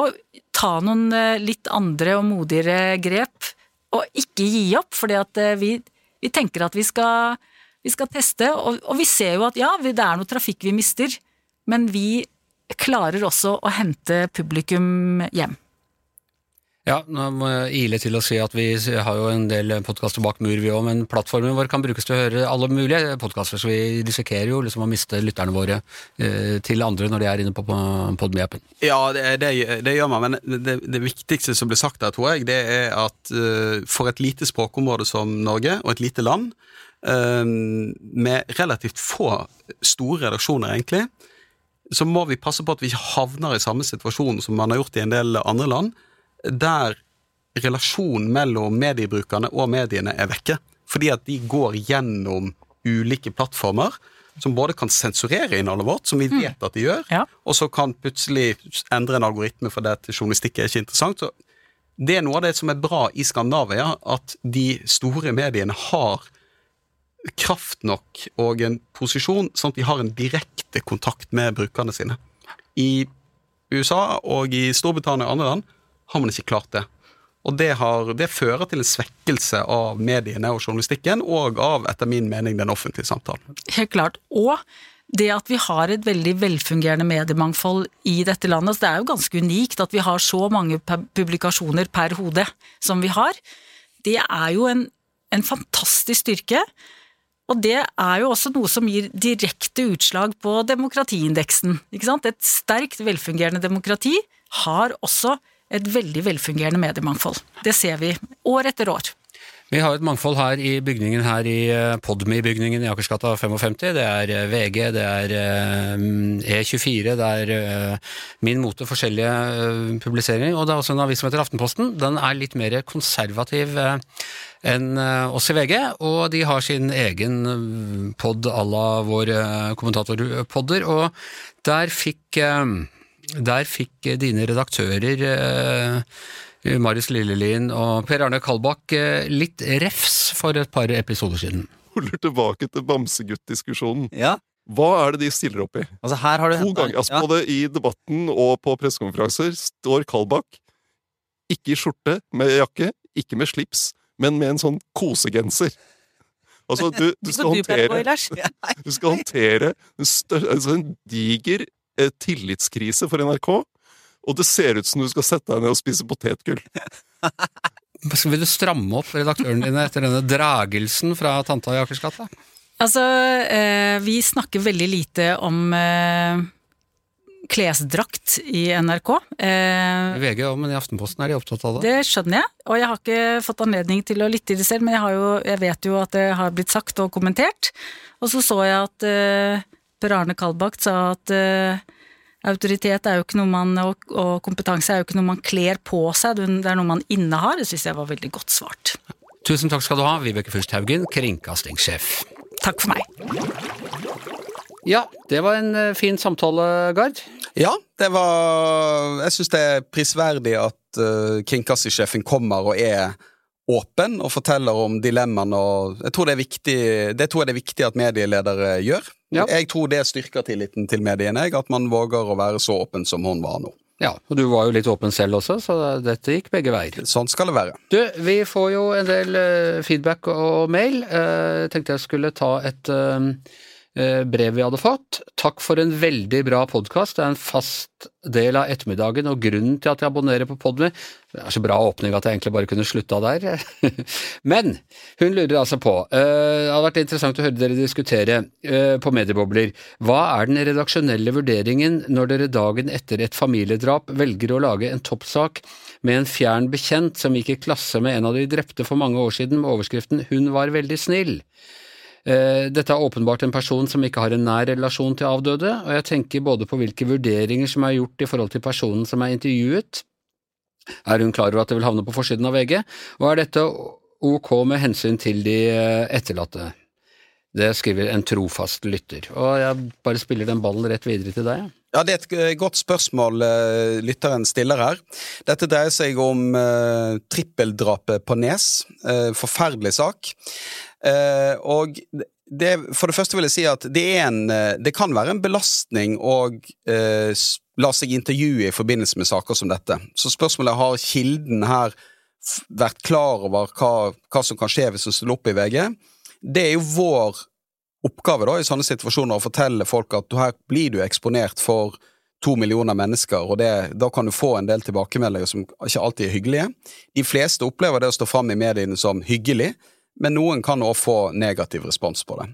å ta noen eh, litt andre og modigere grep, og ikke gi opp, fordi at eh, vi, vi tenker at vi skal vi skal teste, og, og vi ser jo at ja, det er noe trafikk vi mister, men vi klarer også å hente publikum hjem. Ja, nå må jeg ile til å si at vi har jo en del podkaster bak mur, vi òg, men plattformen vår kan brukes til å høre alle mulige podkaster, så vi risikerer jo liksom å miste lytterne våre eh, til andre når de er inne på Podme-appen. Ja, det, det, det, gjør man, men det, det, viktigste som ble sagt der, tror jeg, det er at uh, for et lite språkområde som Norge, og et lite land, med relativt få store redaksjoner, egentlig, så må vi passe på at vi ikke havner i samme situasjon som man har gjort i en del andre land, der relasjonen mellom mediebrukerne og mediene er vekke. Fordi at de går gjennom ulike plattformer som både kan sensurere innholdet vårt, som vi mm. vet at de gjør, ja. og så kan plutselig endre en algoritme for det at journalistikk er ikke interessant. Så det er noe av det som er bra i Skandinavia, at de store mediene har kraft nok og en posisjon sånn at de har en direkte kontakt med brukerne sine. I USA og i Storbritannia og andre land har man ikke klart det. Og det, har, det fører til en svekkelse av mediene og journalistikken, og av, etter min mening, den offentlige samtalen. Helt klart. Og det at vi har et veldig velfungerende mediemangfold i dette landet. Så det er jo ganske unikt at vi har så mange publikasjoner per hode som vi har. Det er jo en, en fantastisk styrke. Og det er jo også noe som gir direkte utslag på demokratiindeksen. Et sterkt velfungerende demokrati har også et veldig velfungerende mediemangfold. Det ser vi år etter år. Vi har et mangfold her i bygningen her i eh, Podme-bygningen i Akersgata 55. Det er eh, VG, det er E24, det er eh, Min Mote, forskjellige publiseringer. Og det er også en avis som heter Aftenposten. Den er litt mer konservativ enn oss i VG, og de har sin egen pod à la våre kommentatorpodder. Og der fikk der fikk dine redaktører eh, Marius Lillelien og Per Arne Kalbakk eh, litt refs for et par episoder siden. Holder tilbake til bamsegutt-diskusjonen. Ja. Hva er det de stiller opp i? Altså her har du To ganger. Altså ja. Både i debatten og på pressekonferanser står Kalbakk ikke i skjorte med jakke, ikke med slips, men med en sånn kosegenser. Altså, du, du, skal, håndtere, du skal håndtere en, større, altså en diger eh, tillitskrise for NRK, og det ser ut som du skal sette deg ned og spise potetgull. Vil du stramme opp redaktørene dine etter denne dragelsen fra tanta i Akersgata? Altså, eh, vi snakker veldig lite om eh, klesdrakt i NRK. Eh, I VG òg, men i Aftenposten er de opptatt av det. det skjønner jeg, og jeg har ikke fått anledning til å lytte i det selv, men jeg, har jo, jeg vet jo at det har blitt sagt og kommentert. Og så så jeg at eh, Per Arne Kalbakk sa at eh, autoritet er jo ikke noe man, og, og kompetanse er jo ikke noe man kler på seg, det er noe man innehar. Det syns jeg var veldig godt svart. Tusen takk skal du ha, Vibeke Fürst Haugen, kringkastingssjef. Takk for meg. Ja, det var en eh, fin samtale, Gard. Ja, det var Jeg syns det er prisverdig at uh, kringkastingssjefen kommer og er åpen og forteller om dilemmaene. og Jeg tror det er viktig, det tror jeg det er viktig at medieledere gjør. Ja. Jeg tror det styrker tilliten til mediene, jeg, at man våger å være så åpen som hun var nå. Ja, og du var jo litt åpen selv også, så dette gikk begge veier. Sånn skal det være. Du, vi får jo en del eh, feedback og mail. Jeg tenkte jeg skulle ta et eh, eh, brev vi hadde fått. Takk for en veldig bra podkast. Det er en fast del av ettermiddagen, og grunnen til at jeg abonnerer på Podme Det er så bra åpning at jeg egentlig bare kunne slutta der. Men hun lurer altså på eh, Det hadde vært interessant å høre dere diskutere eh, på mediebobler. Hva er den redaksjonelle vurderingen når dere dagen etter et familiedrap velger å lage en toppsak med en fjern bekjent som gikk i klasse med en av de drepte for mange år siden med overskriften 'Hun var veldig snill'? Eh, Dette er åpenbart en person som ikke har en nær relasjon til avdøde, og jeg tenker både på hvilke vurderinger som er gjort i forhold til personen som er intervjuet. Er hun klar over at det vil havne på forsiden av VG, og er dette ok med hensyn til de eh, etterlatte? Det skriver en trofast lytter, og jeg bare spiller den ballen rett videre til deg. Ja, Det er et eh, godt spørsmål eh, lytteren stiller her. Dette dreier seg om eh, trippeldrapet på Nes. Eh, forferdelig sak. Eh, og det, for det første vil jeg si at det, en, eh, det kan være en belastning å la seg intervjue i forbindelse med saker som dette. Så spørsmålet har kilden her vært klar over hva, hva som kan skje hvis hun stiller opp i VG. Det er jo vår oppgave da, i sånne situasjoner å fortelle folk at her blir du eksponert for to millioner mennesker, og det, da kan du få en del tilbakemeldinger som ikke alltid er hyggelige. De fleste opplever det å stå fram i mediene som hyggelig, men noen kan også få negativ respons på det.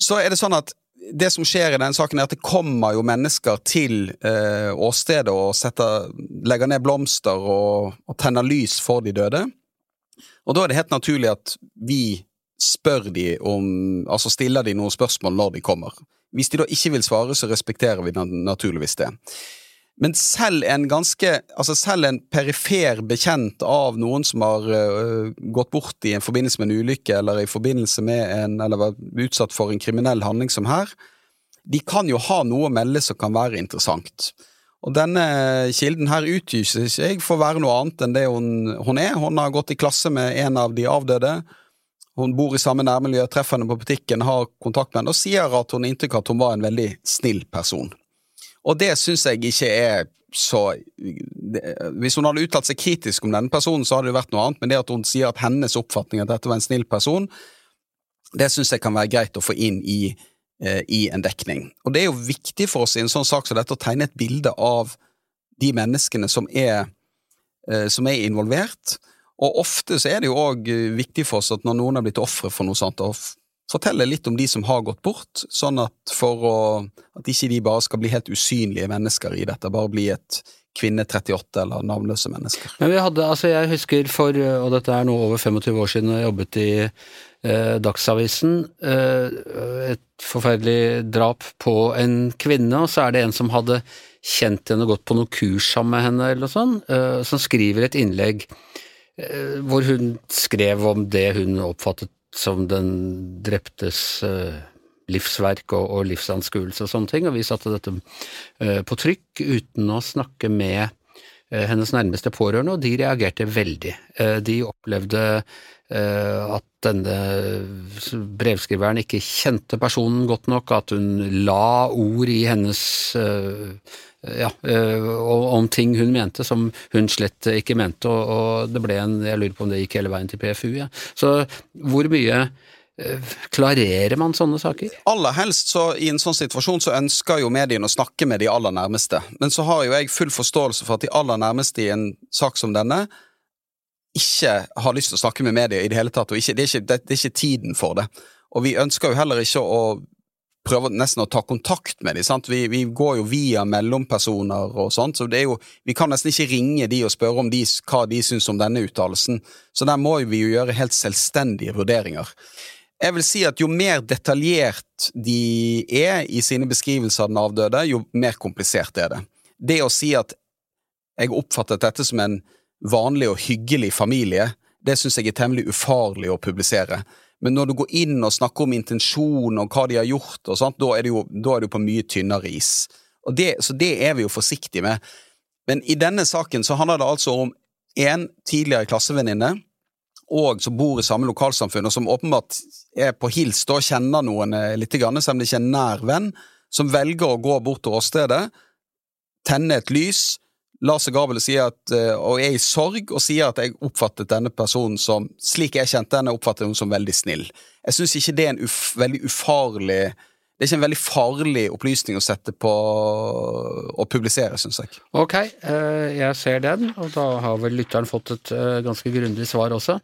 Så er det sånn at det som skjer i denne saken, er at det kommer jo mennesker til eh, åstedet og setter, legger ned blomster og, og tenner lys for de døde. Og da er det helt naturlig at vi spør de om Altså stiller de noen spørsmål når de kommer. Hvis de da ikke vil svare, så respekterer vi naturligvis det. Men selv en ganske Altså selv en perifer bekjent av noen som har uh, gått bort i en forbindelse med en ulykke, eller i forbindelse med en Eller var utsatt for en kriminell handling som her, de kan jo ha noe å melde som kan være interessant. Og denne kilden her utgir seg for å være noe annet enn det hun, hun er. Hun har gått i klasse med en av de avdøde. Hun bor i samme nærmiljø, treffer henne på butikken, har kontakt med henne og sier at hun inntrykker inntrykk at hun var en veldig snill person. Og det syns jeg ikke er så Hvis hun hadde uttalt seg kritisk om denne personen, så hadde det vært noe annet, men det at hun sier at hennes oppfatning at dette var en snill person, det syns jeg kan være greit å få inn i, eh, i en dekning. Og det er jo viktig for oss i en sånn sak som dette å tegne et bilde av de menneskene som er, eh, som er involvert. Og ofte så er det jo òg eh, viktig for oss at når noen har blitt ofre for noe sånt, å fortelle litt om de som har gått bort, sånn at for å, at ikke de bare skal bli helt usynlige mennesker i dette, bare bli et kvinne 38 eller navnløse mennesker. Men vi hadde, altså jeg husker for, og dette er nå over 25 år siden jeg jobbet i eh, Dagsavisen, eh, et forferdelig drap på en kvinne, og så er det en som hadde kjent henne og gått på noe kurs sammen med henne, eller noe sånt, eh, som skriver et innlegg eh, hvor hun skrev om det hun oppfattet som den dreptes uh, livsverk og, og, livsanskuelse og sånne ting, og vi satte dette uh, på trykk uten å snakke med hennes nærmeste pårørende, og de reagerte veldig. de opplevde at denne brevskriveren ikke kjente personen godt nok, at hun la ord i hennes ja, om ting hun mente som hun slett ikke mente, og, og, det ble en Jeg lurer på om det gikk hele veien til PFU, ja. Så hvor mye Klarerer man sånne saker? Aller helst så i en sånn situasjon så ønsker jo mediene å snakke med de aller nærmeste. Men så har jo jeg full forståelse for at de aller nærmeste i en sak som denne ikke har lyst til å snakke med media i det hele tatt, og ikke, det, er ikke, det, det, er ikke tiden for det. Og vi ønsker jo heller ikke å prøver nesten å ta kontakt med dem. Vi, vi, går jo via mellompersoner og sånt, så jo, vi kan nesten ikke ringe de og spørre om de, hva de syns om denne uttalelsen. Så der må vi jo gjøre helt selvstendige vurderinger. Jeg vil si at jo mer detaljert de er i sine beskrivelser av den avdøde, jo mer komplisert er det. Det å si at jeg oppfattet dette som en vanlig og hyggelig familie, det syns jeg er temmelig ufarlig å publisere. Men når du går inn og snakker om intensjon og hva de har gjort, og sånt, da er du jo er det på mye tynnere is. Det, så det er vi jo forsiktige med. Men i denne saken så handler det altså om en tidligere klassevenninne og som bor i samme lokalsamfunn, og som åpenbart er på hils og kjenner noen eh, litt, selv om det ikke er en nær venn, som velger å gå bort til åstedet, tenne et lys, Lars Gabel sier at, eh, og er i sorg og sier at jeg oppfattet denne personen som Slik jeg kjente henne, oppfattet hun som veldig snill. Jeg syns ikke det er en uf, veldig ufarlig det er ikke en veldig farlig opplysning å sette på å publisere, syns jeg. Ok, eh, jeg ser den, og da har vel lytteren fått et eh, ganske grundig svar også.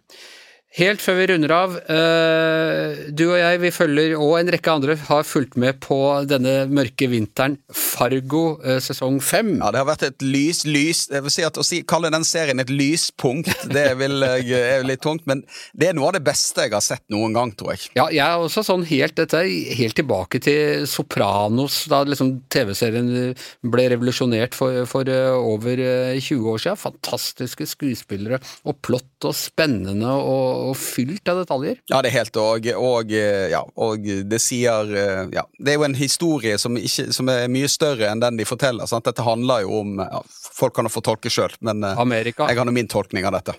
Helt før vi runder av, uh, du og jeg vi følger, og en rekke andre, har fulgt med på denne mørke vinteren, Fargo uh, sesong fem. Ja, det har vært et lys, lys Jeg vil si at Å si, kalle den serien et lyspunkt, det vil, er litt tungt, men det er noe av det beste jeg har sett noen gang, tror jeg. Ja, jeg er også sånn helt dette helt tilbake til Sopranos, da liksom TV-serien ble revolusjonert for, for over 20 år siden. Fantastiske skuespillere, og plott og spennende. og og fylt av detaljer. Ja, det er helt, og, og, ja, og det sier ja, Det er jo en historie som, ikke, som, er mye større enn den de forteller. Sant? Dette handler jo om ja, Folk kan jo få tolke sjøl, men eh, Amerika. jeg har nå min tolkning av dette.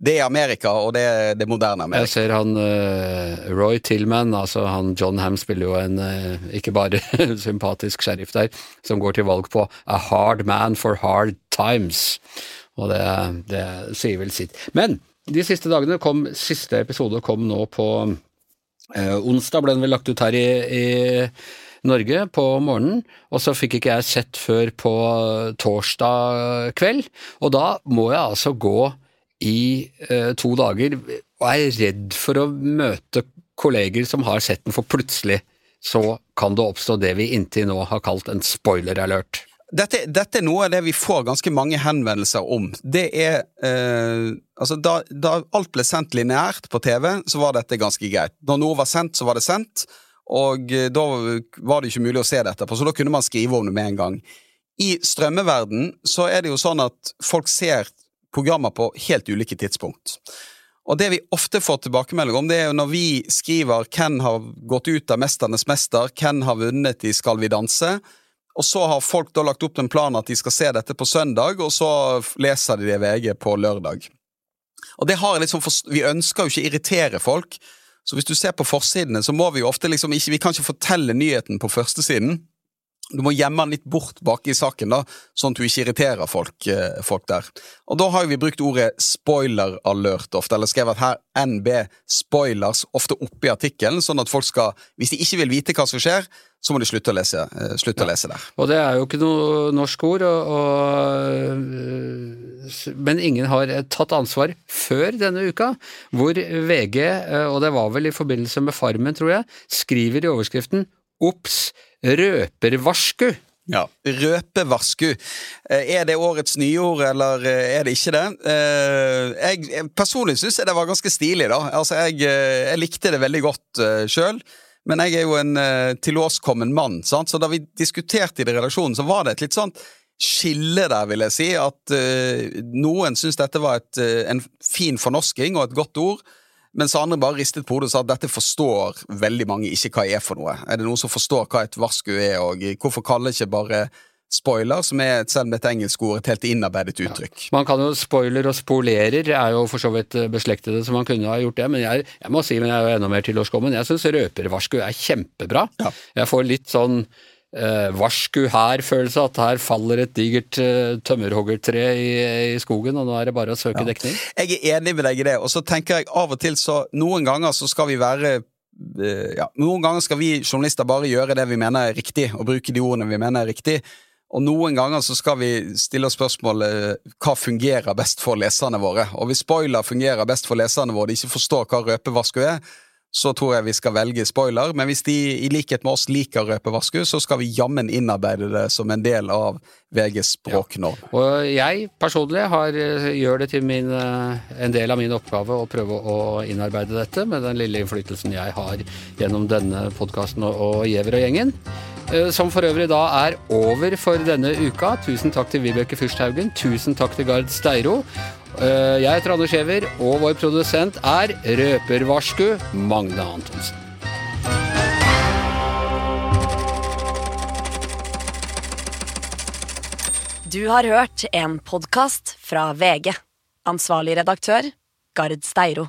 Det er Amerika, og det er det moderne Amerika. Jeg ser han uh, Roy Tillman, altså han John Ham spiller jo en uh, ikke bare sympatisk sheriff der, som går til valg på A hard man for hard times. Og det, det sier vel sitt. Men de siste dagene kom Siste episode kom nå på eh, onsdag, ble den vel lagt ut her i, i Norge på morgenen, og så fikk ikke jeg sett før på torsdag kveld. Og da må jeg altså gå i eh, to dager og er redd for å møte kolleger som har sett den, for plutselig så kan det oppstå det vi inntil nå har kalt en spoiler alert. Dette, dette, er noe av det vi får ganske mange henvendelser om. Det er eh, Altså, da, da, alt ble sendt lineært på TV, så var dette ganske greit. Når noe var sendt, så var det sendt, og eh, da var det ikke mulig å se det etterpå, så da kunne man skrive om det med en gang. I strømmeverden så er det jo sånn at folk ser programmer på helt ulike tidspunkt. Og det vi ofte får tilbakemelding om, det er jo når vi skriver hvem har gått ut av Mesternes mester, hvem har vunnet i Skal vi danse, og så har folk da lagt opp en plan at de skal se dette på søndag, og så leser de det i VG på lørdag. Og det har liksom, Vi ønsker jo ikke å irritere folk, så hvis du ser på forsidene, så må vi jo ofte liksom ikke Vi kan ikke fortelle nyheten på førstesiden. du må gjemme den litt bort bak i saken, da, sånn at du ikke irriterer folk, eh, folk der. Og da har vi brukt ordet spoiler alert ofte, eller skrevet her NB spoilers ofte oppi artikkelen, sånn at folk skal, hvis de ikke vil vite hva som skjer, så må de slutte å lese, eh, slutte ja. å lese der. Og det er jo ikke noe norsk ord, og, og, eh, men ingen har tatt ansvar før denne uka, hvor VG, og det var vel i forbindelse med Farmen, tror jeg, skriver i overskriften Ops! Røpervarsku. Ja, røpevarsku. Eh, er det årets nyord, eller eh, er det ikke det? Eh, jeg personlig syns jeg det var ganske stilig, da. Altså, jeg, jeg likte det veldig godt sjøl. Men jeg er jo en tilårskommen mann, sant? så da vi diskuterte i det redaksjonen, så var det et litt sånn skille der, vil jeg si. At noen syntes dette var et, en fin fornorsking og et godt ord. Mens andre bare ristet på hodet og sa at dette forstår veldig mange ikke hva er for noe. Er det noen som forstår hva et varsku er, og hvorfor kaller ikke bare spoiler, som er selv med et engelsk ord, et helt innarbeidet uttrykk. Ja. Man kan jo spoiler og spolerer er jo for så vidt eh, beslektede, så man kunne ha gjort det. Men jeg, jeg må si, men jeg er jo enda mer tilårskommen, jeg syns røpervarsku er kjempebra. Ja. Jeg får litt sånn eh, varsku her-følelse, at her faller et digert eh, tømmerhoggertre i, i, skogen, og nå er det bare å søke ja. dekning? Jeg er enig med deg i det, og så tenker jeg av og til så Noen ganger så skal vi være eh, ja, Noen ganger skal vi journalister bare gjøre det vi mener er riktig, og bruke de ordene vi mener er riktig. Og noen ganger så skal vi stille spørsmålet hva fungerer best for leserne våre. Og hvis spoiler fungerer best for leserne våre, de ikke forstår hva røpevasku er, så tror jeg vi skal velge spoiler. Men hvis de i likhet med oss liker røpevasku, så skal vi jammen innarbeide det som en del av VGs språknorm. Ja. Og jeg personlig har, eh, gjør det til min, eh, en del av min oppgave å prøve å innarbeide dette, med den lille innflytelsen jeg har gjennom denne podkasten og, Giæver og gjengen. Eh, som for øvrig da er over for denne uka. Tusen takk til Vibeke Fyrsthaugen. Tusen takk til Gard Steiro. Eh, jeg heter Anders Giæver, og vår produsent er røpervarsku Magne Antonsen. Du har hørt en podkast fra VG. Ansvarlig redaktør, Gard Steiro.